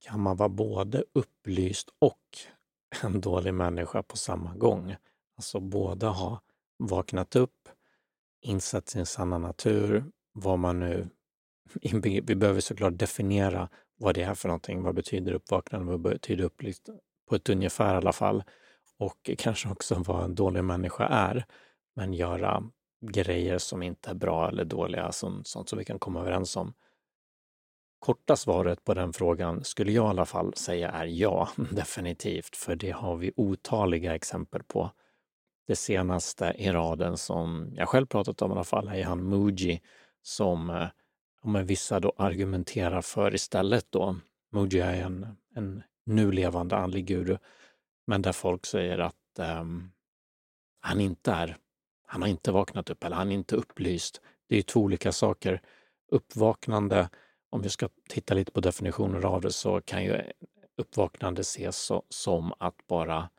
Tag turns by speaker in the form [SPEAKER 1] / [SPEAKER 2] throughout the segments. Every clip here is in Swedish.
[SPEAKER 1] kan man vara både upplyst och en dålig människa på samma gång. Alltså båda ha vaknat upp, insett sin sanna natur, vad man nu... Vi behöver såklart definiera vad det är för någonting. Vad betyder uppvaknande? Vad betyder upplyst? På ett ungefär i alla fall. Och kanske också vad en dålig människa är. Men göra grejer som inte är bra eller dåliga, sånt, sånt som vi kan komma överens om. Korta svaret på den frågan skulle jag i alla fall säga är ja, definitivt, för det har vi otaliga exempel på. Det senaste i raden som jag själv pratat om i alla fall är han Muji som eh, om vissa då argumenterar för istället då. Muji är en, en nu levande andlig guru, men där folk säger att um, han inte är, han har inte vaknat upp eller han är inte upplyst. Det är två olika saker. Uppvaknande om vi ska titta lite på definitioner av det så kan ju uppvaknande ses så, som att bara,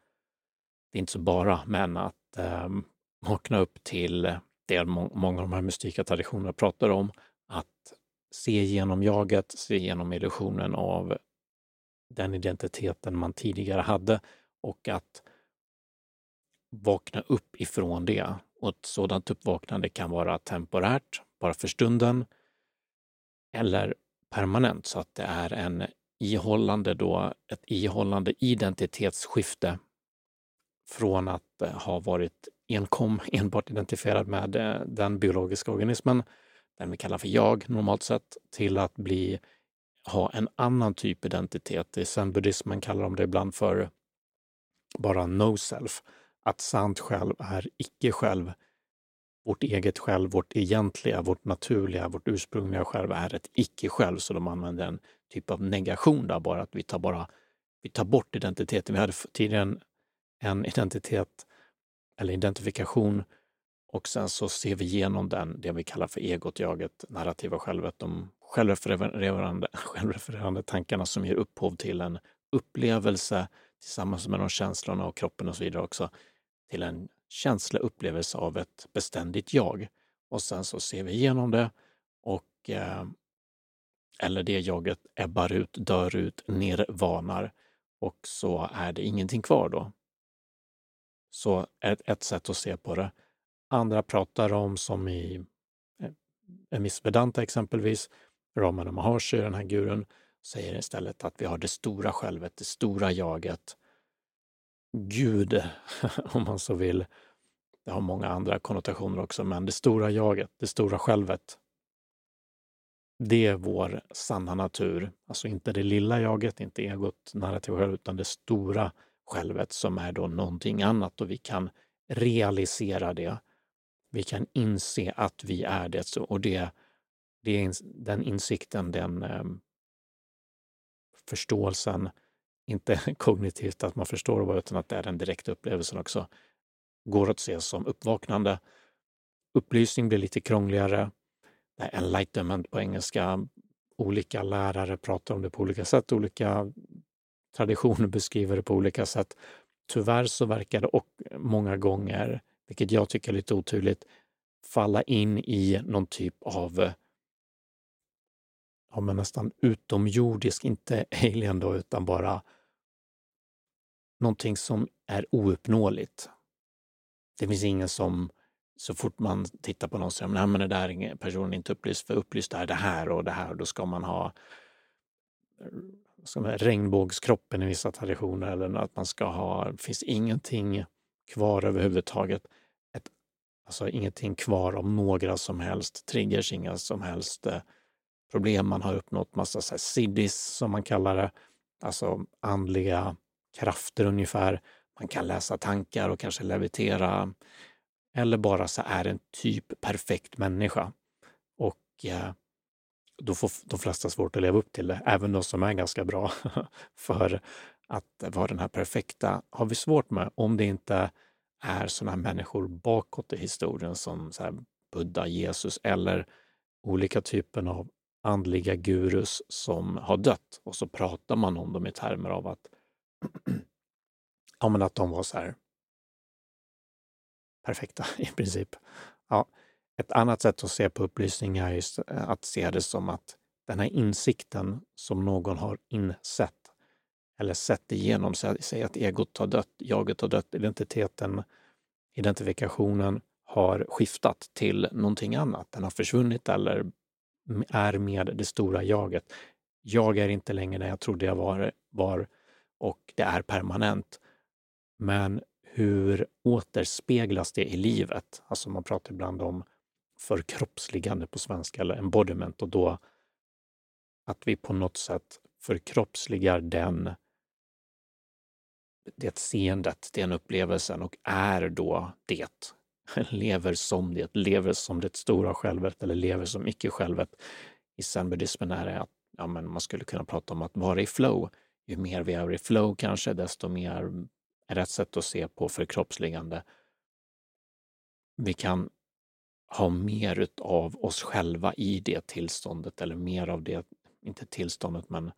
[SPEAKER 1] det är inte så bara, men att eh, vakna upp till det många av de här mystika traditionerna pratar om, att se genom jaget, se genom illusionen av den identiteten man tidigare hade och att vakna upp ifrån det. Och ett sådant uppvaknande kan vara temporärt, bara för stunden, eller permanent så att det är en ihållande då, ett ihållande identitetsskifte från att eh, ha varit enkom, enbart identifierad med eh, den biologiska organismen, den vi kallar för jag normalt sett, till att bli, ha en annan typ identitet. I zen-buddhismen kallar de det ibland för bara no-self, att sant själv är icke-själv vårt eget själv, vårt egentliga, vårt naturliga, vårt ursprungliga själv är ett icke-själv. Så de använder en typ av negation där, bara att vi tar, bara, vi tar bort identiteten. Vi hade tidigare en, en identitet eller identifikation och sen så ser vi igenom den, det vi kallar för egot, jaget, narrativa självet, de självrefererande, självrefererande tankarna som ger upphov till en upplevelse tillsammans med de känslorna och kroppen och så vidare också, till en känsla, upplevelse av ett beständigt jag. Och sen så ser vi igenom det och eh, eller det jaget ebbar ut, dör ut, nirvanar och så är det ingenting kvar då. Så ett, ett sätt att se på det. Andra pratar om, som i eh, Miss Vedanta exempelvis, Ramana Maharshi, den här gurun, säger istället att vi har det stora självet, det stora jaget Gud, om man så vill. Det har många andra konnotationer också, men det stora jaget, det stora självet. Det är vår sanna natur, alltså inte det lilla jaget, inte egot, narrativa själv, utan det stora självet som är då någonting annat och vi kan realisera det. Vi kan inse att vi är det och det, det den insikten, den ehm, förståelsen inte kognitivt att man förstår vad, utan att det är den direkta upplevelsen också, går att se som uppvaknande. Upplysning blir lite krångligare. Det enlightenment på engelska. Olika lärare pratar om det på olika sätt. Olika traditioner beskriver det på olika sätt. Tyvärr så verkar det och många gånger, vilket jag tycker är lite otydligt, falla in i någon typ av ja, men nästan utomjordisk, inte alien då, utan bara någonting som är ouppnåeligt. Det finns ingen som, så fort man tittar på någon, säger att det där är personen inte upplyst, för upplyst är det här och det här, då ska man ha som regnbågskroppen i vissa traditioner eller att man ska ha, det finns ingenting kvar överhuvudtaget. Ett, alltså ingenting kvar om några som helst triggers, inga som helst eh, problem. Man har uppnått massa siddis som man kallar det, alltså andliga krafter ungefär. Man kan läsa tankar och kanske levitera. Eller bara så är en typ perfekt människa. Och eh, då får de flesta svårt att leva upp till det, även de som är ganska bra. För att vara den här perfekta har vi svårt med om det inte är sådana människor bakåt i historien som så Buddha, Jesus eller olika typer av andliga gurus som har dött. Och så pratar man om dem i termer av att ja, men att de var så här perfekta i princip. Ja. Ett annat sätt att se på upplysning är just eh, att se det som att den här insikten som någon har insett eller sett igenom, säg att egot har dött, jaget har dött, identiteten, identifikationen har skiftat till någonting annat. Den har försvunnit eller är med det stora jaget. Jag är inte längre den jag trodde jag var, var och det är permanent. Men hur återspeglas det i livet? Alltså man pratar ibland om förkroppsligande på svenska, eller embodiment, och då att vi på något sätt förkroppsligar den, det seendet, den upplevelsen och är då det. Lever som det, lever som det stora självet eller lever som icke-självet. I zen-buddhismen är det att ja, men man skulle kunna prata om att vara i flow. Ju mer vi är i flow kanske, desto mer är rätt sätt att se på förkroppsligande. Vi kan ha mer av oss själva i det tillståndet eller mer av det, inte tillståndet, men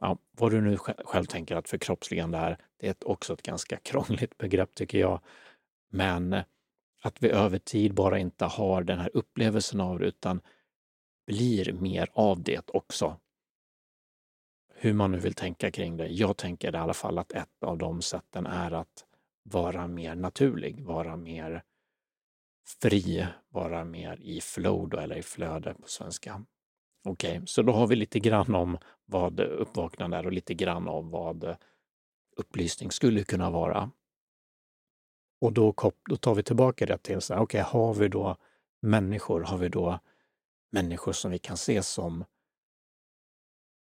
[SPEAKER 1] ja, vad du nu själv tänker att förkroppsligande är. Det är också ett ganska krångligt begrepp tycker jag. Men att vi över tid bara inte har den här upplevelsen av det utan blir mer av det också. Hur man nu vill tänka kring det. Jag tänker i alla fall att ett av de sätten är att vara mer naturlig, vara mer fri, vara mer i flow då, eller i flöde på svenska. Okej, okay, så då har vi lite grann om vad uppvaknande är och lite grann om vad upplysning skulle kunna vara. Och då, då tar vi tillbaka det till, okej, okay, har vi då människor, har vi då människor som vi kan se som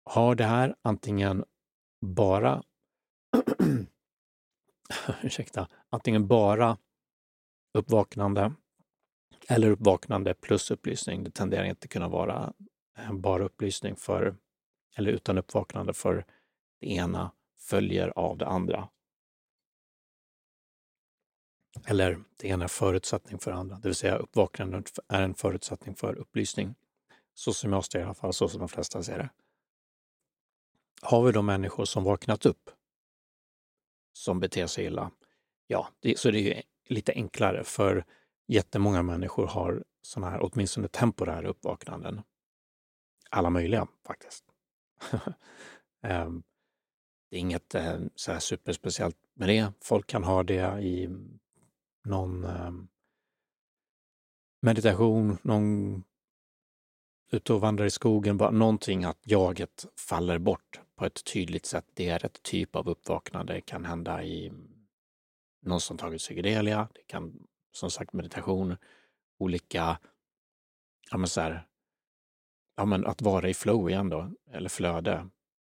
[SPEAKER 1] har det här antingen bara ursäkta, antingen bara uppvaknande eller uppvaknande plus upplysning. Det tenderar inte kunna vara eh, bara upplysning för, eller utan uppvaknande för det ena följer av det andra. Eller det ena är förutsättning för det andra, det vill säga uppvaknandet är en förutsättning för upplysning. Så som jag ser det i alla fall, så som de flesta ser det. Har vi då människor som vaknat upp, som beter sig illa, ja, det, så det är ju lite enklare för jättemånga människor har sådana här åtminstone temporära uppvaknanden. Alla möjliga faktiskt. Ehm, det är inget eh, så här superspeciellt med det. Folk kan ha det i någon ehm, meditation, någon ute och vandrar i skogen, bara någonting att jaget faller bort på ett tydligt sätt. Det är ett typ av uppvaknande. Det kan hända i någon som tagit psykedelia. Det kan som sagt meditation, olika, ja men så här, ja men att vara i flow igen då, eller flöde.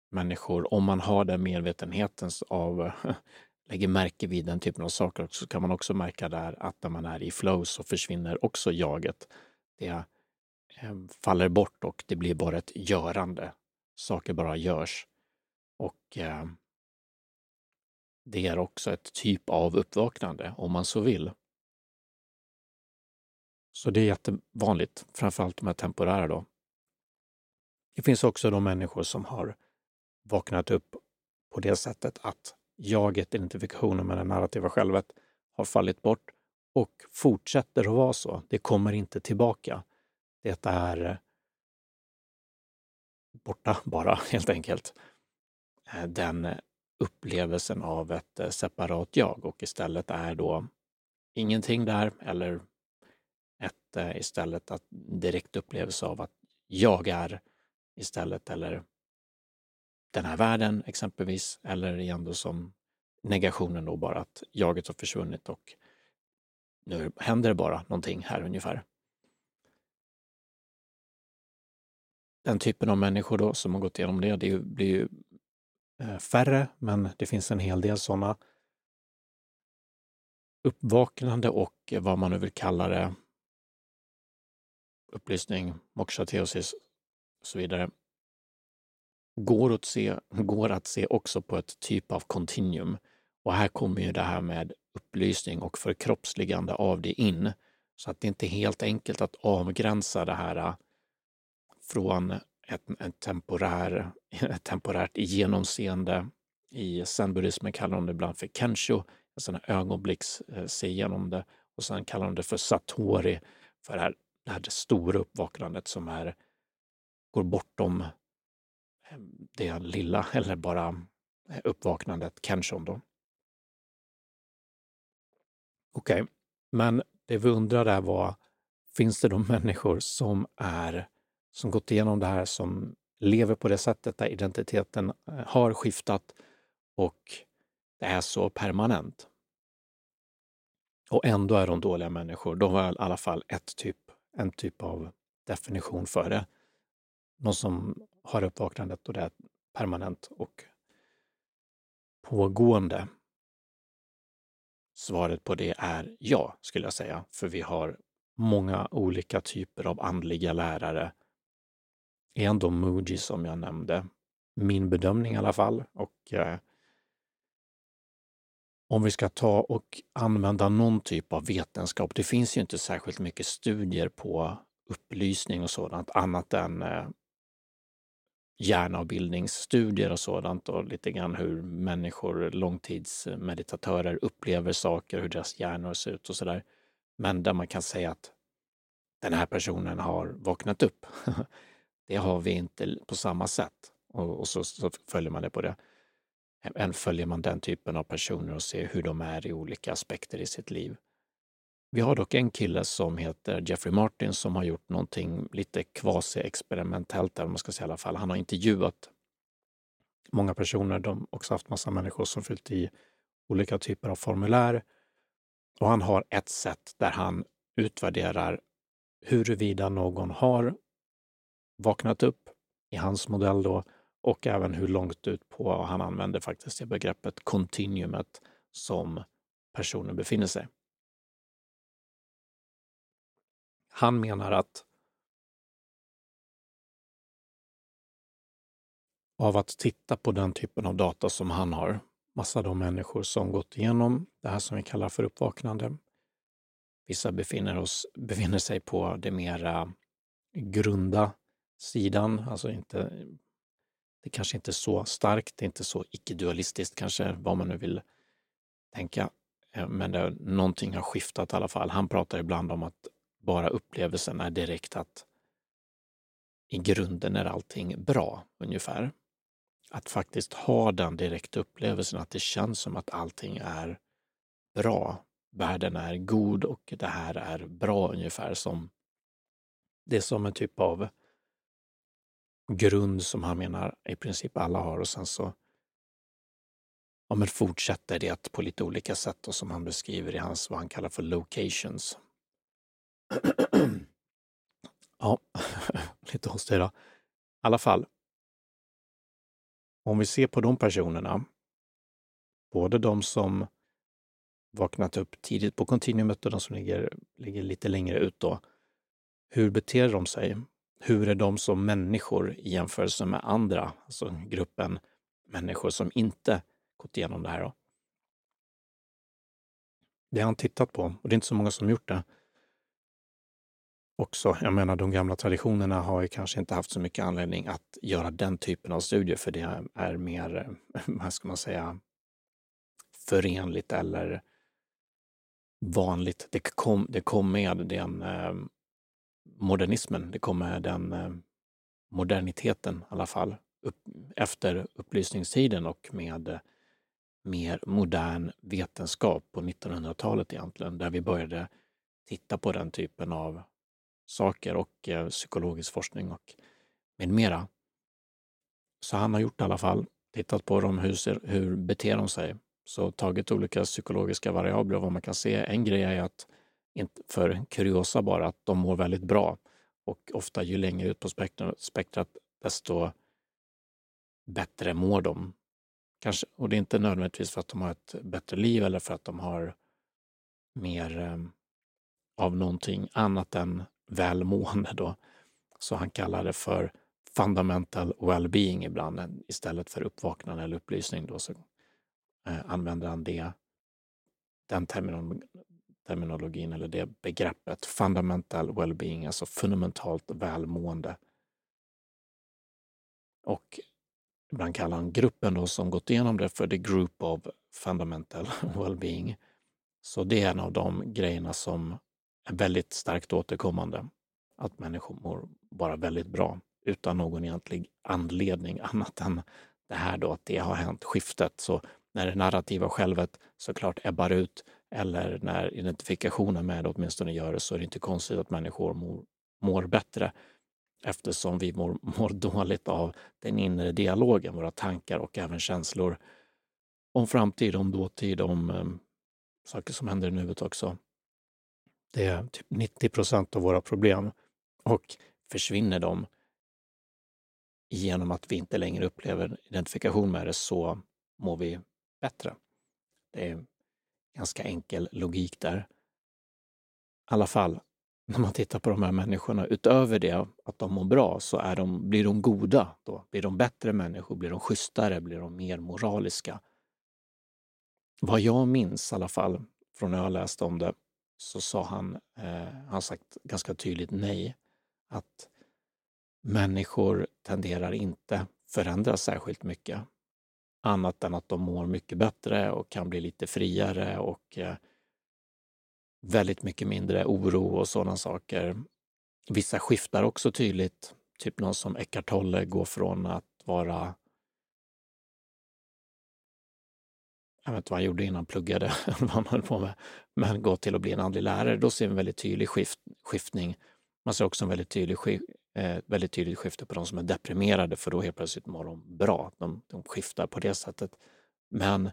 [SPEAKER 1] Människor, om man har den medvetenheten av, lägger märke vid den typen av saker så kan man också märka där att när man är i flow så försvinner också jaget. Det eh, faller bort och det blir bara ett görande. Saker bara görs. Och eh, det är också ett typ av uppvaknande, om man så vill. Så det är jättevanligt, framförallt de här temporära då. Det finns också de människor som har vaknat upp på det sättet att jaget, identifikationen med det narrativa självet, har fallit bort och fortsätter att vara så. Det kommer inte tillbaka. Det är borta bara, helt enkelt. Eh, den upplevelsen av ett eh, separat jag och istället är då ingenting där eller ett, eh, istället att direkt upplevelse av att jag är istället eller den här världen exempelvis eller igen då som negationen då bara att jaget har försvunnit och nu händer det bara någonting här ungefär. Den typen av människor då som har gått igenom det, det blir ju Eh, färre, men det finns en hel del sådana. Uppvaknande och vad man nu vill kalla det, upplysning, moksha, teosis och så vidare, går att, se, går att se också på ett typ av kontinuum. Och här kommer ju det här med upplysning och förkroppsligande av det in. Så att det inte är helt enkelt att avgränsa det här eh, från ett, ett, temporär, ett temporärt genomseende. I zenbuddismen kallar de det ibland för kensho, en sån här ögonblicks eh, se igenom det. Och sen kallar de det för satori, för det här, det här det stora uppvaknandet som är går bortom ehm, det lilla eller bara eh, uppvaknandet, Kenshon då. Okej, okay. men det vi undrar var, finns det då människor som är, som gått igenom det här, som lever på det sättet där identiteten eh, har skiftat och det är så permanent? Och ändå är de dåliga människor. De har i alla fall ett typ, en typ av definition för det. Någon som har uppvaknandet och det är permanent och pågående. Svaret på det är ja, skulle jag säga, för vi har många olika typer av andliga lärare är ändå Muji som jag nämnde, min bedömning i alla fall, och eh, om vi ska ta och använda någon typ av vetenskap. Det finns ju inte särskilt mycket studier på upplysning och sådant annat än eh, hjärnavbildningsstudier och sådant och lite grann hur människor, långtidsmeditatörer upplever saker, hur deras hjärnor ser ut och sådär. Men där man kan säga att den här personen har vaknat upp. det har vi inte på samma sätt. Och, och så, så, följer man det på det. Än följer man den typen av personer och ser hur de är i olika aspekter i sitt liv. Vi har dock en kille som heter Jeffrey Martin som har gjort någonting lite kvasi-experimentellt där, man ska säga i alla fall. Han har intervjuat många personer, de har också haft massa människor som fyllt i olika typer av formulär. Och han har ett sätt där han utvärderar huruvida någon har vaknat upp i hans modell då och även hur långt ut på, han använder faktiskt det begreppet, kontinuumet som personen befinner sig. Han menar att av att titta på den typen av data som han har, massa av de människor som gått igenom det här som vi kallar för uppvaknande. Vissa befinner, oss, befinner sig på det mera grunda sidan, alltså inte det kanske inte är så starkt, det är inte så icke-dualistiskt kanske, vad man nu vill tänka. Eh, men det, någonting har skiftat i alla fall. Han pratar ibland om att bara upplevelsen är direkt att i grunden är allting bra, ungefär. Att faktiskt ha den direkta upplevelsen att det känns som att allting är bra. Världen är god och det här är bra, ungefär som det är som en typ av grund som han menar i princip alla har och sen så ja, men fortsätter det på lite olika sätt och som han beskriver i hans, vad han kallar för locations. ja, lite hostig idag. I alla fall. Om vi ser på de personerna, både de som vaknat upp tidigt på kontinuumet och de som ligger, ligger lite längre ut då. Hur beter de sig? Hur är de som människor i jämförelse med andra, alltså gruppen människor som inte gått igenom det här. Då. Det har han tittat på och det är inte så många som gjort det. Också, jag menar de gamla traditionerna har ju kanske inte haft så mycket anledning att göra den typen av studier för det är mer, vad ska man säga, förenligt eller vanligt. Det kom, det kom med den ehm, modernismen. Det kommer den eh, moderniteten i alla fall upp, efter upplysningstiden och med eh, mer modern vetenskap på 1900-talet egentligen, där vi började titta på den typen av saker och eh, psykologisk forskning och med mera. Så han har gjort i alla fall, tittat på dem, hur, ser, hur beter de sig? Så tagit olika psykologiska variabler och vad man kan se. En grej är att för kuriosa bara, att de mår väldigt bra. Och ofta ju längre ut på spektrat, desto bättre mår de. Kanske, och det är inte nödvändigtvis för att de har ett bättre liv eller för att de har mer eh, av någonting annat än välmående då. Så han kallar det för fundamental well-being ibland istället för uppvaknande eller upplysning. Då, så eh, använder han det, den terminologin terminologin eller det begreppet, fundamental well-being, alltså fundamentalt välmående. Och ibland kallar han gruppen då som gått igenom det för the group of fundamental well-being. Så det är en av de grejerna som är väldigt starkt återkommande, att människor mår bara väldigt bra utan någon egentlig anledning annat än det här då att det har hänt, skiftet. Så när det narrativa självet såklart ebbar ut eller när identifikationen med det åtminstone gör det så är det inte konstigt att människor mår, mår bättre eftersom vi mår, mår dåligt av den inre dialogen, våra tankar och även känslor om framtid, om dåtid, om um, saker som händer i nuet också. Det är typ 90 procent av våra problem. Och försvinner de genom att vi inte längre upplever identifikation med det så mår vi bättre. Det är ganska enkel logik där. I alla fall, när man tittar på de här människorna, utöver det att de mår bra så är de, blir de goda då. Blir de bättre människor? Blir de schysstare? Blir de mer moraliska? Vad jag minns i alla fall från när jag läste om det så sa han, eh, han sagt ganska tydligt nej. Att människor tenderar inte förändras särskilt mycket. Annat än att de mår mycket bättre och kan bli lite friare och eh, väldigt mycket mindre oro och sådana saker. Vissa skiftar också tydligt. Typ någon som Eckart Tolle går från att vara jag vet inte vad han gjorde innan han pluggade, vad han höll på med, men gå till att bli en andlig lärare. Då ser vi en väldigt tydlig skift, skiftning. Man ser också en väldigt tydlig, eh, väldigt tydligt skifte på de som är deprimerade, för då helt plötsligt mår de bra. De, de skiftar på det sättet. Men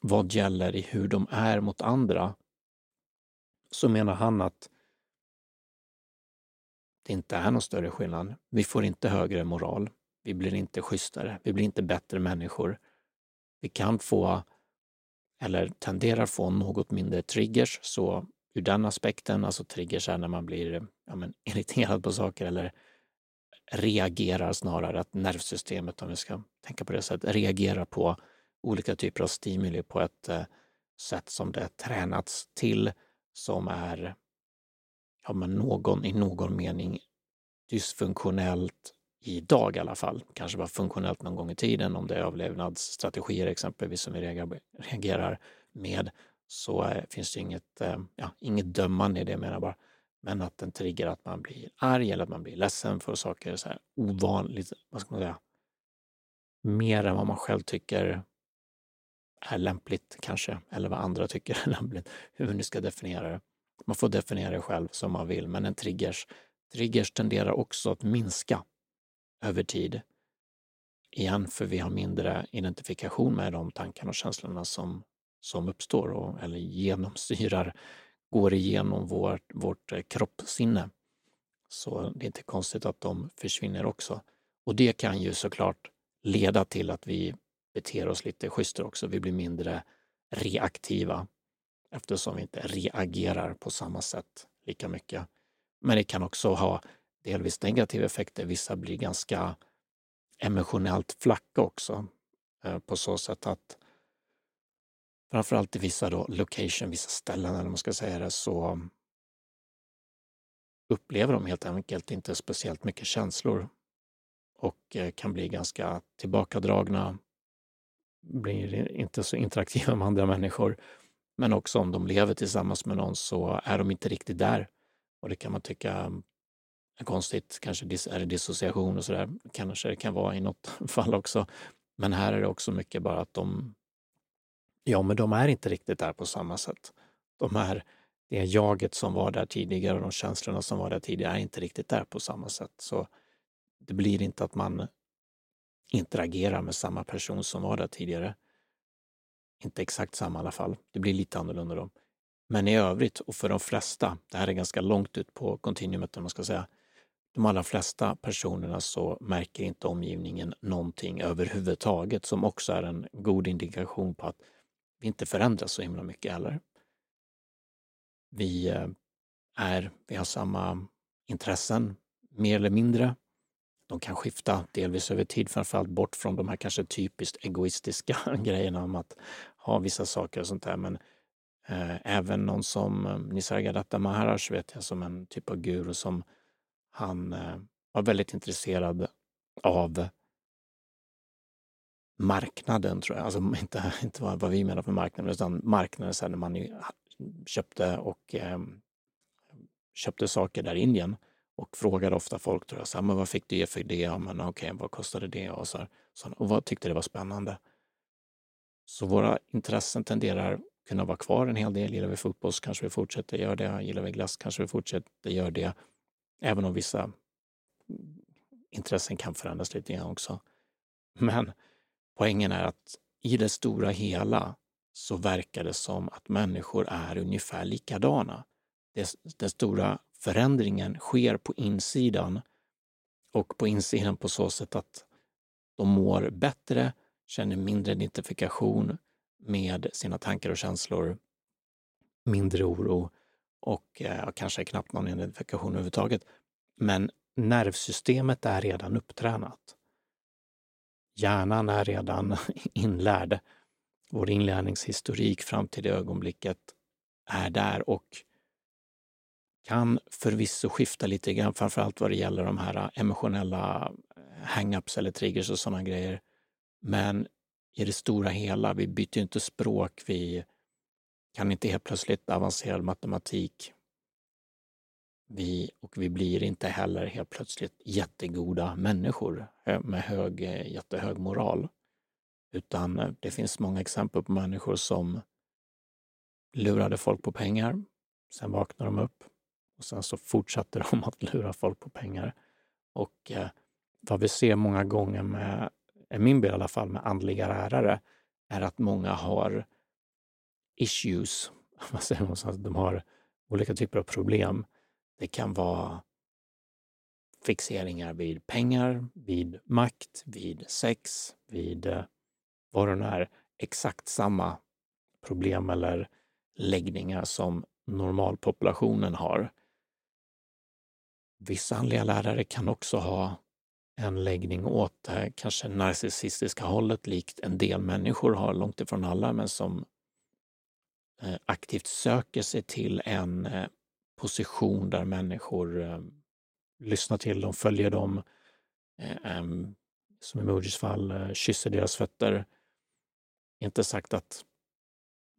[SPEAKER 1] vad gäller i hur de är mot andra så menar han att det inte är någon större skillnad. Vi får inte högre moral. Vi blir inte schysstare. Vi blir inte bättre människor vi kan få, eller tenderar få, något mindre triggers. Så ur den aspekten, alltså triggers är när man blir ja, men, irriterad på saker eller reagerar snarare, att nervsystemet, om vi ska tänka på det sättet, reagerar på olika typer av stimuli på ett eh, sätt som det tränats till, som är ja, men någon, i någon mening dysfunktionellt idag i alla fall. Kanske var funktionellt någon gång i tiden om det är överlevnadsstrategier exempelvis som vi reagerar med så eh, finns det inget, eh, ja, inget dömande i det menar bara. Men att den triggar att man blir arg eller att man blir ledsen för saker så här ovanligt, vad ska man säga, mer än vad man själv tycker är lämpligt kanske, eller vad andra tycker är lämpligt, hur man nu ska definiera det. Man får definiera det själv som man vill, men en triggers, triggers tenderar också att minska över tid. Igen, för vi har mindre identifikation med de tankarna och känslorna som, som uppstår och, eller genomsyrar, går igenom vårt, vårt eh, kroppssinne. Så det är inte konstigt att de försvinner också. Och det kan ju såklart leda till att vi beter oss lite schysstare också. Vi blir mindre reaktiva eftersom vi inte reagerar på samma sätt lika mycket. Men det kan också ha delvis negativa effekter. Vissa blir ganska emotionellt flacka också eh, på så sätt att framförallt i vissa då location, vissa ställen eller man ska säga det, så upplever de helt enkelt inte speciellt mycket känslor och eh, kan bli ganska tillbakadragna, blir inte så interaktiva med andra människor. Men också om de lever tillsammans med någon så är de inte riktigt där. Och det kan man tycka mm, är konstigt, kanske är det dissociation och sådär, kanske det kan vara i något fall också. Men här är det också mycket bara att de, ja men de är inte riktigt där på samma sätt. De är, det jaget som var där tidigare och de känslorna som var där tidigare är inte riktigt där på samma sätt. Så det blir inte att man interagerar med samma person som var där tidigare. Inte exakt samma i alla fall. Det blir lite annorlunda då. Men i övrigt, och för de flesta, det här är ganska långt ut på kontinuumet om man ska säga, de allra flesta personerna så märker inte omgivningen någonting överhuvudtaget som också är en god indikation på att vi inte förändras så himla mycket heller. Vi, eh, är, vi har samma intressen, mer eller mindre. De kan skifta delvis över tid, framförallt bort från de här kanske typiskt egoistiska grejerna om att ha vissa saker och sånt där. Men eh, även någon som eh, Nisargadatta Maharaj vet jag som en typ av guru som han eh, var väldigt intresserad av marknaden, tror jag. Alltså inte, inte vad, vi menar för marknaden, utan marknaden så när man köpte och eh, köpte saker där i Indien och frågade ofta folk, tror jag, så här, men vad fick du ge för det? Ja, men okej, okay, vad kostade det? Och, så här, så, och vad tyckte det var spännande? Så våra intressen tenderar kunna vara kvar en hel del. Gillar vi fotboll så kanske vi fortsätter göra det. Gillar vi glass kanske vi fortsätter göra det. Även om vissa intressen kan förändras lite grann också. Men poängen är att i det stora hela så verkar det som att människor är ungefär likadana. Den stora förändringen sker på insidan och på insidan på så sätt att de mår bättre, känner mindre identifikation med sina tankar och känslor, mindre oro och eh, kanske knappt någon identifikation överhuvudtaget. Men nervsystemet är redan upptränat. Hjärnan är redan inlärd. Vår inlärningshistorik fram till det ögonblicket är där och kan förvisso skifta lite grann, framförallt vad det gäller de här äh, emotionella äh, hang-ups eller triggers och sådana grejer. Men i det stora hela, vi byter inte språk, vi kan inte helt plötsligt avancerad matematik. Vi, och vi blir inte heller helt plötsligt jättegoda människor eh, med hög, eh, jättehög moral. Utan eh, det finns många exempel på människor som lurade folk på pengar. Sen vaknade de upp och sen så fortsatte de att lura folk på pengar. Och vad vi ser många gånger med, i min bild i alla fall, med andliga lärare, är att många har issues. Vad säger man? De har olika typer av problem. Det kan vara fixeringar vid pengar, vid makt, vid sex, vid eh, vad det nu är. Exakt samma problem eller läggningar som normalpopulationen har. Vissa andliga lärare kan också ha en läggning åt det kanske narcissistiska hållet, likt en del människor har, långt ifrån alla, men som eh, aktivt söker sig till en eh, position där människor eh, lyssnar till dem, följer dem, eh, som eh, i Emojis fall, kysser deras fötter. Inte sagt att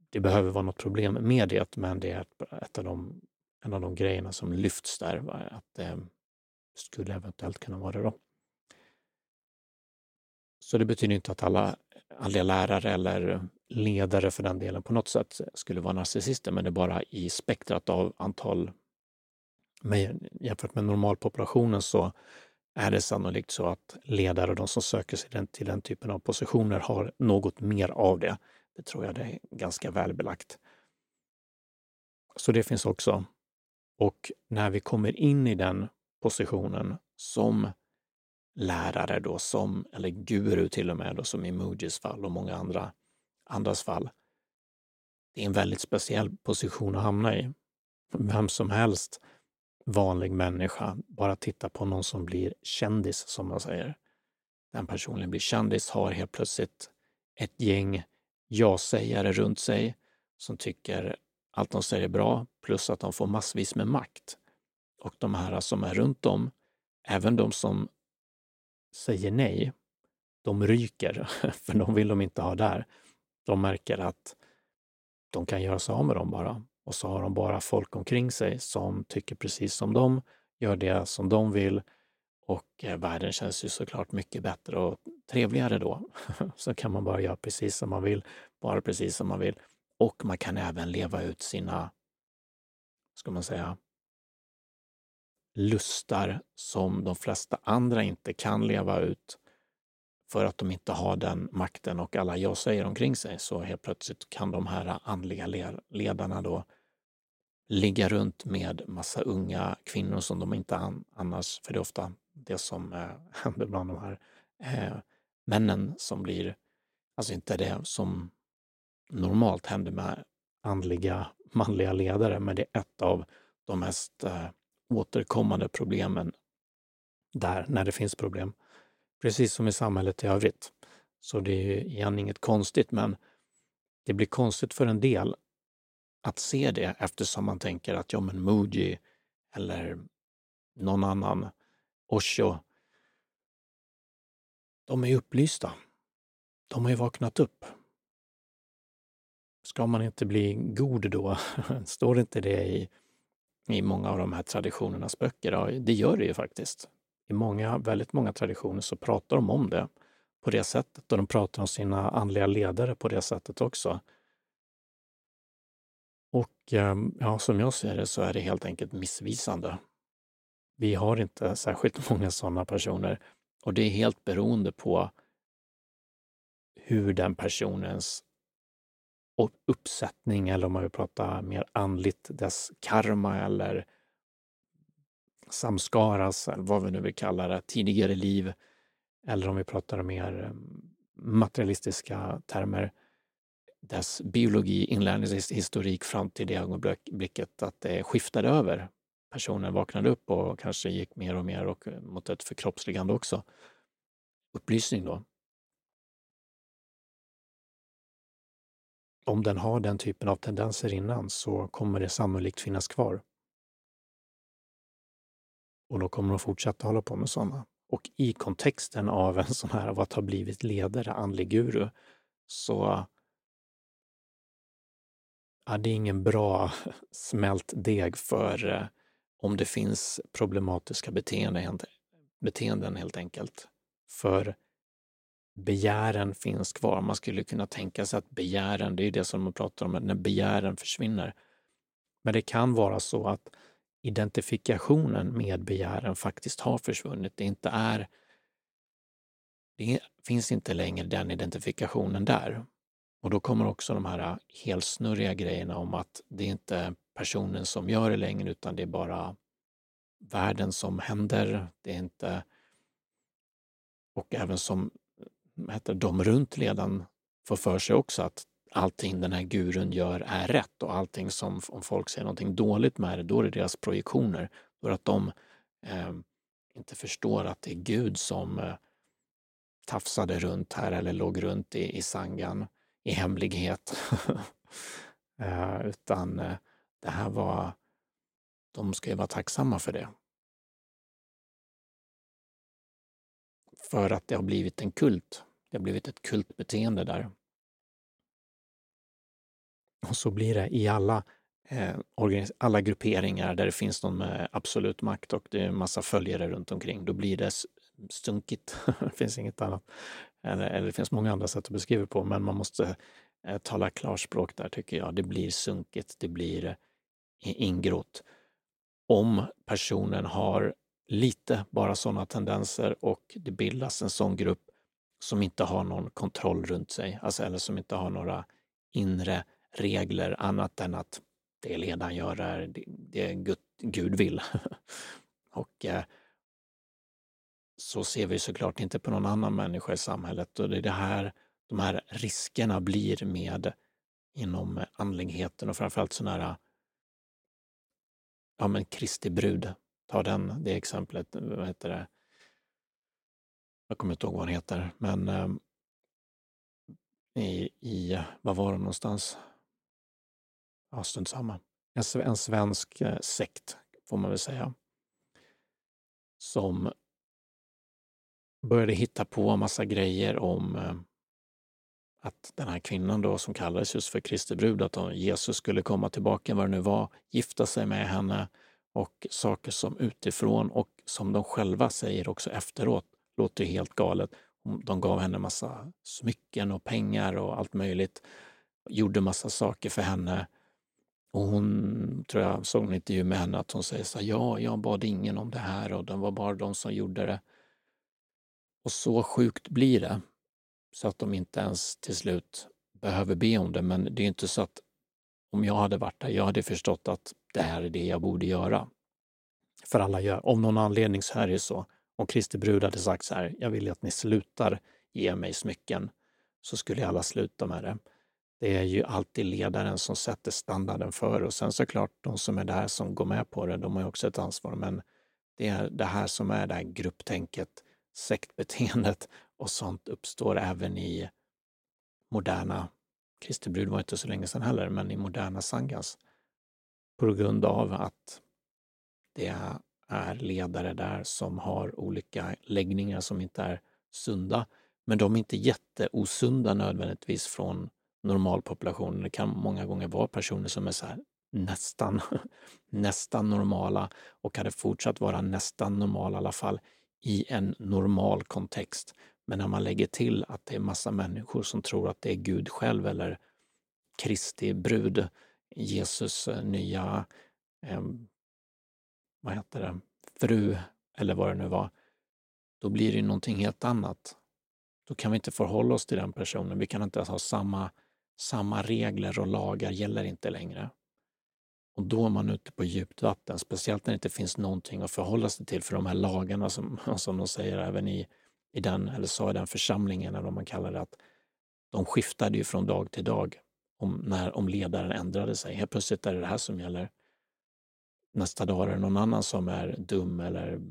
[SPEAKER 1] det behöver vara något problem med det, men det är ett av de en av de grejerna som lyfts där, att det skulle eventuellt kunna vara det då. Så det betyder inte att alla, alla lärare eller ledare för den delen på något sätt skulle vara narcissister, men det är bara i spektrat av antal men jämfört med normalpopulationen så är det sannolikt så att ledare och de som söker sig till den typen av positioner har något mer av det. Det tror jag det är ganska välbelagt. Så det finns också. Och när vi kommer in i den positionen som lärare då, som, eller guru till och med, då, som i Mujis fall och många andra, andras fall. Det är en väldigt speciell position att hamna i. Vem som helst, vanlig människa, bara titta på någon som blir kändis, som man säger. Den personen blir kändis, har helt plötsligt ett gäng ja-sägare runt sig som tycker allt de säger är bra, plus att de får massvis med makt. Och de här som är runt om, även de som säger nej, de ryker, för de vill de inte ha där. De märker att de kan göra sig av med dem bara. Och så har de bara folk omkring sig som tycker precis som de, gör det som de vill och eh, världen känns ju såklart mycket bättre och trevligare då. så kan man bara göra precis som man vill, bara precis som man vill. Och man kan även leva ut sina, ska man säga, lustar som de flesta andra inte kan leva ut för att de inte har den makten och alla jag säger omkring sig. Så helt plötsligt kan de här andliga ledarna då ligga runt med massa unga kvinnor som de inte annars, för det är ofta det som eh, händer bland de här eh, männen som blir, alltså inte det som normalt händer med andliga manliga ledare, men det är ett av de mest eh, återkommande problemen där, när det finns problem. Precis som i samhället i övrigt. Så det är igen inget konstigt, men det blir konstigt för en del att se det eftersom man tänker att ja, men Muji eller någon annan, Osho, de är upplysta. De har ju vaknat upp. Ska man inte bli god då? Står inte det i i många av de här traditionernas böcker. Ja, det gör det ju faktiskt. I många, väldigt många traditioner så pratar de om det på det sättet och de pratar om sina andliga ledare på det sättet också. Och ehm, ja, som jag ser det så är det helt enkelt missvisande. Vi har inte särskilt många sådana personer och det är helt beroende på hur den personens uppsättning eller om man vill prata mer andligt, dess karma eller samskaras, eller vad vi nu vill kalla det, tidigare liv, eller om vi pratar mer eh, materialistiska termer, dess biologi, inlärningshistorik fram till det ögonblicket att det skiftade över. Personen vaknade upp och kanske gick mer och mer och eh, mot ett förkroppsligande också. Upplysning då. Om den har den typen av tendenser innan så kommer det sannolikt finnas kvar. Och då kommer de fortsätta hålla på med sådana. Och i kontexten av en sån här av att ha blivit ledare, andlig guru, så är det ingen bra smält deg för eh, om det finns problematiska beteenden, beteenden helt enkelt. För begären finns kvar. Man skulle kunna tänka sig att begären, det är det som man pratar om, när begären försvinner. Men det kan vara så att identifikationen med begären faktiskt har försvunnit. Det inte är det finns inte längre den identifikationen där. Och då kommer också de här helsnurriga grejerna om att det är inte personen som gör det längre utan det är bara världen som händer. Det är inte... Och även som heter, de runt ledaren får för sig också att allting den här gurun gör är rätt och allting som, om folk säger någonting dåligt med det, då är det deras projektioner. Då är det att de eh, inte förstår att det är Gud som eh, tafsade runt här eller låg runt i, i sangan i hemlighet. eh, utan eh, det här var, de ska ju vara tacksamma för det. För att det har blivit en kult. Det har blivit ett kultbeteende där. Och så blir det i alla, eh, alla grupperingar där det finns någon med absolut makt och det är en massa följare runt omkring. Då blir det stunkigt. det finns inget annat. Eller, eller, det finns många andra sätt att beskriva det på, men man måste eh, tala klarspråk där tycker jag. Det blir sunkigt, det blir eh, ingrott. Om personen har lite bara sådana tendenser och det bildas en sån grupp som inte har någon kontroll runt sig, alltså, eller som inte har några inre regler annat än att det ledaren gör är det, det Gud, Gud vill. och eh, så ser vi såklart inte på någon annan människa i samhället och det är det här de här riskerna blir med inom andligheten och framförallt sådana här ja men Kristi brud, ta den, det exemplet, vad heter det? Jag kommer inte ihåg vad hon heter, men eh, i, i, vad var hon någonstans? Ja, strunt samma. En, en svensk eh, sekt, får man väl säga, som började hitta på massa grejer om eh, att den här kvinnan då som kallades just för Kristi brud, att Jesus skulle komma tillbaka, vad det nu var, gifta sig med henne och saker som utifrån och som de själva säger också efteråt låter helt galet. De gav henne massa smycken och pengar och allt möjligt. Gjorde massa saker för henne. Och hon, tror jag såg en intervju med henne, att hon säger så här, ja, jag bad ingen om det här och det var bara de som gjorde det. Och så sjukt blir det, så att de inte ens till slut behöver be om det. Men det är inte så att om jag hade varit där, jag hade förstått att det här är det jag borde göra. För alla gör, om någon anledning så är det så. Om Kristi brud hade sagt så här, jag vill att ni slutar ge mig smycken, så skulle alla sluta med det. Det är ju alltid ledaren som sätter standarden för och sen såklart de som är där som går med på det, de har ju också ett ansvar. Men det är det här som är det här grupptänket, sektbeteendet och sånt uppstår även i moderna, Kristi brud var inte så länge sedan heller, men i moderna sangas. På grund av att det är ledare där som har olika läggningar som inte är sunda. Men de är inte jätteosunda nödvändigtvis från normalpopulationen. Det kan många gånger vara personer som är så här nästan, nästan normala och hade fortsatt vara nästan normala i alla fall i en normal kontext. Men när man lägger till att det är massa människor som tror att det är Gud själv eller Kristi brud, Jesus eh, nya, eh, vad heter det, fru eller vad det nu var, då blir det någonting helt annat. Då kan vi inte förhålla oss till den personen. Vi kan inte ha samma, samma regler och lagar gäller inte längre. Och då är man ute på djupt vatten, speciellt när det inte finns någonting att förhålla sig till för de här lagarna som, som de säger även i, i den, eller sa i den församlingen, eller vad man kallar det, att de skiftade ju från dag till dag om, när, om ledaren ändrade sig. Helt plötsligt är det det här som gäller. Nästa dag är det någon annan som är dum eller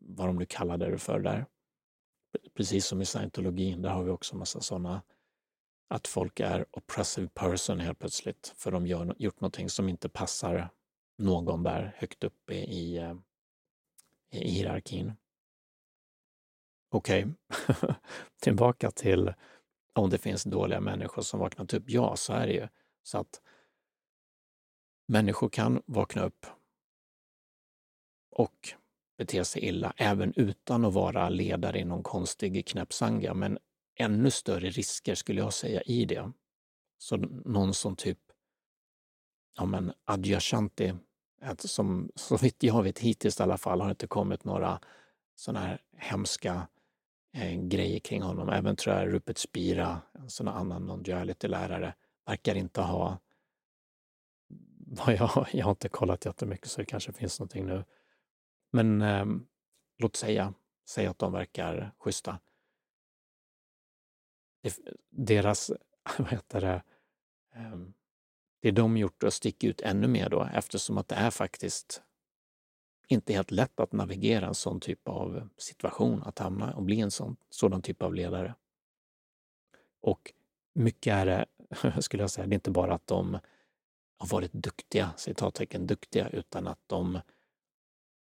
[SPEAKER 1] vad de nu kallade det för där. Precis som i scientologin, där har vi också massa sådana att folk är oppressive person helt plötsligt för de har gjort någonting som inte passar någon där högt upp i, i, eh, i hierarkin. Okej, okay. tillbaka till om det finns dåliga människor som vaknat upp. Typ, ja, så är det ju. Så att människor kan vakna upp och bete sig illa även utan att vara ledare i någon konstig knäppsanga. Men ännu större risker skulle jag säga i det. Så någon som typ, ja men Adyashanti, som så vitt jag vet hittills i alla fall har inte kommit några sådana här hemska eh, grejer kring honom. Även tror jag Rupert Spira, en sån annan non-duality-lärare, verkar inte ha vad jag, jag har inte kollat jättemycket så det kanske finns någonting nu. Men eh, låt säga, säga att de verkar schyssta deras, vad heter det, ehm, det de gjort att sticka ut ännu mer då eftersom att det är faktiskt inte helt lätt att navigera en sån typ av situation, att hamna och bli en sån, sådan typ av ledare. Och mycket är det, skulle jag säga, det är inte bara att de har varit duktiga, citattecken duktiga, utan att de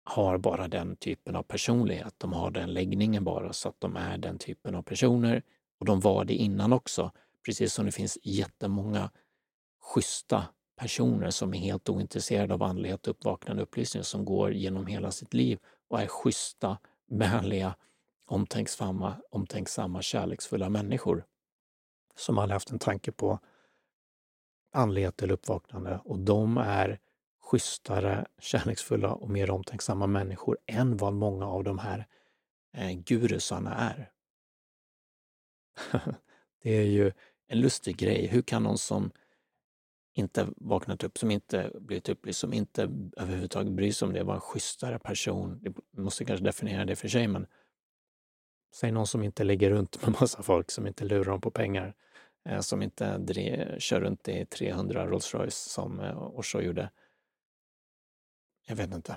[SPEAKER 1] har bara den typen av personlighet. De har den läggningen bara så att de är den typen av personer och de var det innan också, precis som det finns jättemånga schyssta personer som är helt ointresserade av andlighet, uppvaknande upplysning som går genom hela sitt liv och är schyssta, vänliga, omtänksamma, omtänksamma, kärleksfulla människor som aldrig haft en tanke på andlighet eller uppvaknande och de är schysstare, kärleksfulla och mer omtänksamma människor än vad många av de här eh, gurusarna är. det är ju en lustig grej. Hur kan någon som inte vaknat upp, som inte blivit upplyst, som inte överhuvudtaget bryr sig om det, vara en schysstare person. Det måste kanske definiera det för sig, men säg någon som inte ligger runt med massa folk, som inte lurar dem på pengar, eh, som inte drev, kör runt i 300 Rolls Royce som eh, Osho gjorde. Jag vet inte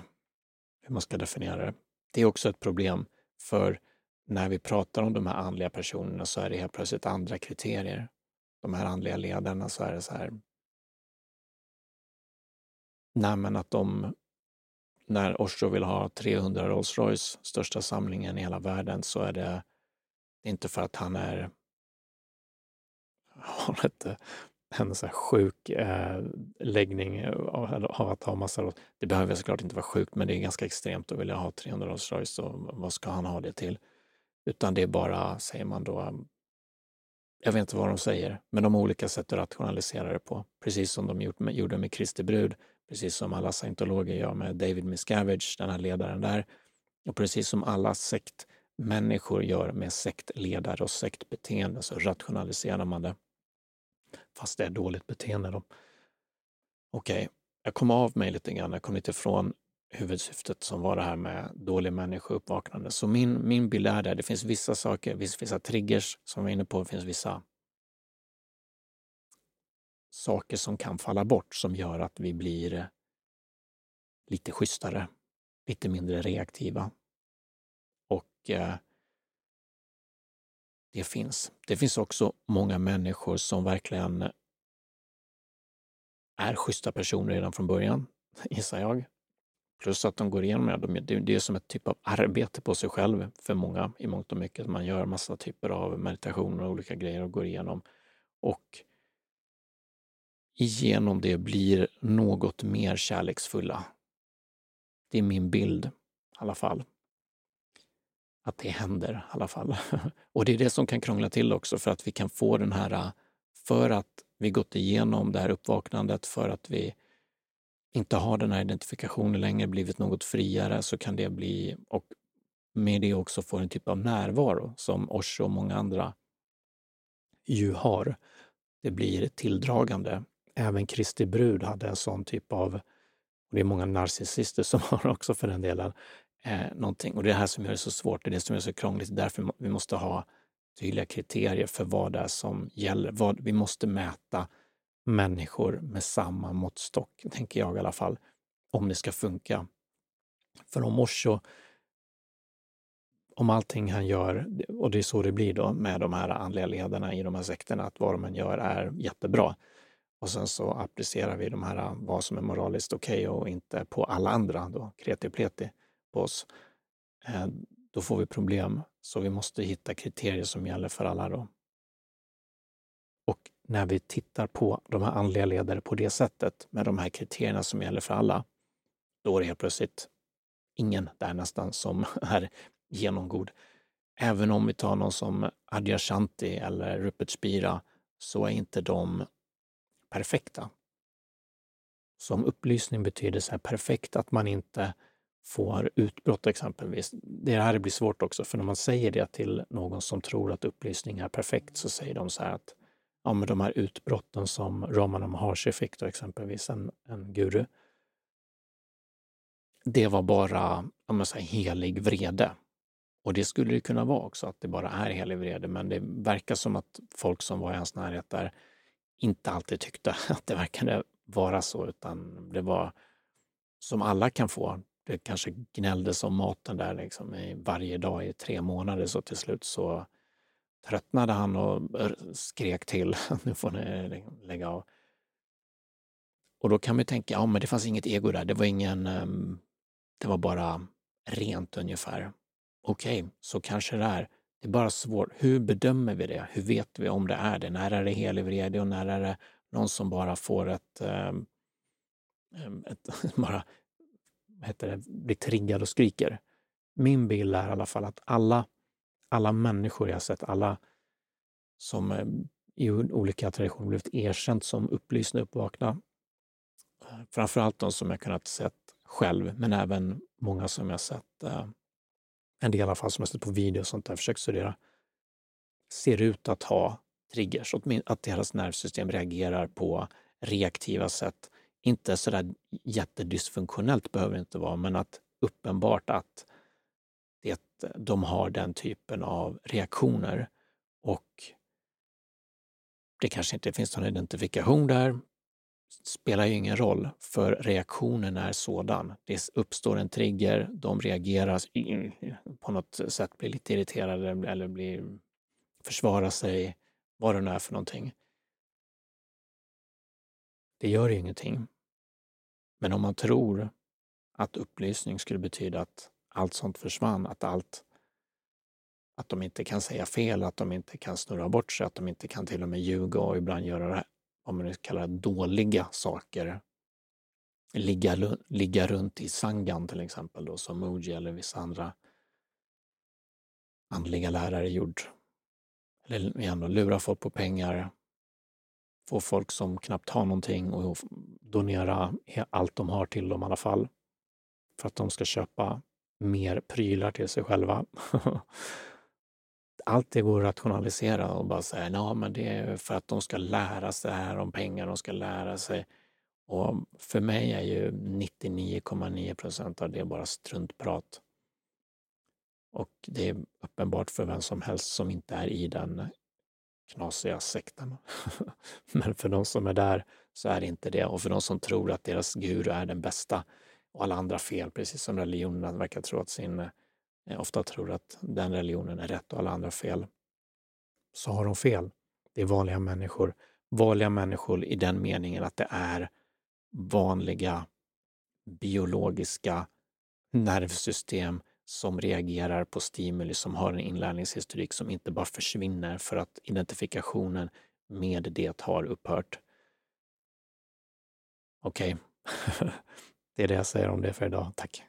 [SPEAKER 1] hur man ska definiera det. Det är också ett problem, för när vi pratar om de här andliga personerna så är det helt plötsligt andra kriterier. De här andliga ledarna så är det så här. Nej, men att de, när Osho vill ha 300 Rolls Royce, största samlingen i hela världen, så är det, inte för att han är har inte en så sjuk eh, läggning av, av, att ha massa Det behöver såklart inte vara sjukt, men det är ganska extremt att vilja ha 300 Rolls Royce och vad ska han ha det till? Utan det är bara, säger man då, jag vet inte vad de säger, men de har olika sätt att rationalisera det på. Precis som de gjorde med Kristi brud, precis som alla scientologer gör med David Miscavige, den här ledaren där. Och precis som alla sektmänniskor gör med sektledare och sektbeteende så rationaliserar man det. Fast det är dåligt beteende. då. Okej, okay. jag kom av mig lite grann, jag kom lite ifrån huvudsyftet som var det här med dålig människouppvaknande. Så min, min bild är det, det finns vissa saker, det finns vissa triggers som vi är inne på, det finns vissa saker som kan falla bort som gör att vi blir lite schysstare, lite mindre reaktiva. Och eh, det finns. Det finns också många människor som verkligen är schyssta personer redan från början, gissar jag. Plus att de går igenom det. Det är som ett typ av arbete på sig själv för många i mångt och mycket. Man gör massa typer av meditationer och olika grejer och går igenom. Och igenom det blir något mer kärleksfulla. Det är min bild i alla fall. Att det händer i alla fall. Och det är det som kan krångla till också för att vi kan få den här, för att vi gått igenom det här uppvaknandet, för att vi inte har den här identifikationen längre, blivit något friare, så kan det bli, och med det också få en typ av närvaro som Osho och många andra ju har. Det blir tilldragande. Även Kristi brud hade en sån typ av, och det är många narcissister som har också för den delen, eh, någonting. Och det är det här som gör det så svårt, det är det som gör det så krångligt. Därför vi måste ha tydliga kriterier för vad det är som gäller. Vad, vi måste mäta människor med samma måttstock, tänker jag i alla fall, om det ska funka. För om Osho, om allting han gör, och det är så det blir då med de här andliga ledarna i de här sekterna, att vad de än gör är jättebra. Och sen så applicerar vi de här äh, vad som är moraliskt okej okay och inte på alla andra, då kreti pleti på oss. Eh, då får vi problem. Så vi måste hitta kriterier som gäller för alla. Då. När vi tittar på de här andliga ledare på det sättet, med de här kriterierna som gäller för alla, då är det helt plötsligt ingen där nästan som är genomgod. Även om vi tar någon som Adyashanti eller Rupert Spira så är inte de perfekta. Som upplysning betyder så här perfekt att man inte får utbrott exempelvis. Det här blir svårt också, för när man säger det till någon som tror att upplysning är perfekt så säger de så här att ja, de här utbrotten som Ramana Maharshi fick då exempelvis, en, en guru, det var bara om säger, helig vrede. Och det skulle det kunna vara också, att det bara är helig vrede, men det verkar som att folk som var i hans närhet där inte alltid tyckte att det verkade vara så, utan det var som alla kan få det kanske gnälldes om maten där liksom i varje dag i tre månader så till slut så tröttnade han och skrek till. nu får ni lägga av. Och då kan man tänka, ja men det fanns inget ego där. Det var ingen, ehm, det var bara rent ungefär. Okej, okay, så kanske det är. Det är bara svårt. Hur bedömer vi det? Hur vet vi om det är det? När är det helig vrede och när är det någon som bara får ett, ehm, ehm, ett bara heter det, blir triggad och skriker. Min bild är i alla fall att alla, alla människor jag sett, alla som eh, i olika traditioner blivit erkänt som upplysta och uppvakna, eh, framförallt de som jag kunnat sett själv, men även många som jag sett, eh, en del i alla fall som jag sett på video och sånt där, försökt studera, ser ut att ha triggers, att deras nervsystem reagerar på reaktiva sätt. Inte sådär jättedysfunktionellt behöver det inte vara, men att uppenbart att det, de har den typen av reaktioner. Och det kanske inte finns någon identifikation där, spelar ju ingen roll, för reaktionen är sådan. Det uppstår en trigger, de reagerar på något sätt, blir lite irriterade eller blir, försvarar sig, vad det nu är för någonting. Det gör ju ingenting. Men om man tror att upplysning skulle betyda att allt sånt försvann, att allt att de inte kan säga fel, att de inte kan snurra bort sig, att de inte kan till och med ljuga och ibland göra det, vad man kallar dåliga saker. Ligga, ligga runt i sangan till exempel, då, som Muji eller vissa andra andliga lärare gjort. Eller igen, då, lura folk på pengar, få folk som knappt har någonting och donera allt de har till dem i alla fall. För att de ska köpa mer prylar till sig själva. Allt det går att rationalisera och bara säga, ja men det är för att de ska lära sig det här om pengar, de ska lära sig. Och för mig är ju 99,9 procent av det bara struntprat. Och det är uppenbart för vem som helst som inte är i den knasiga sekten. Men för de som är där så är det inte det. Och för de som tror att deras guru är den bästa och alla andra fel, precis som religionerna verkar tro att sin, eh, ofta tror att den religionen är rätt och alla andra fel, så har de fel. Det är vanliga människor. Vanliga människor i den meningen att det är vanliga biologiska nervsystem som reagerar på stimuli, som har en inlärningshistorik som inte bara försvinner för att identifikationen med det har upphört. Okej, okay. det är det jag säger om det för idag. Tack!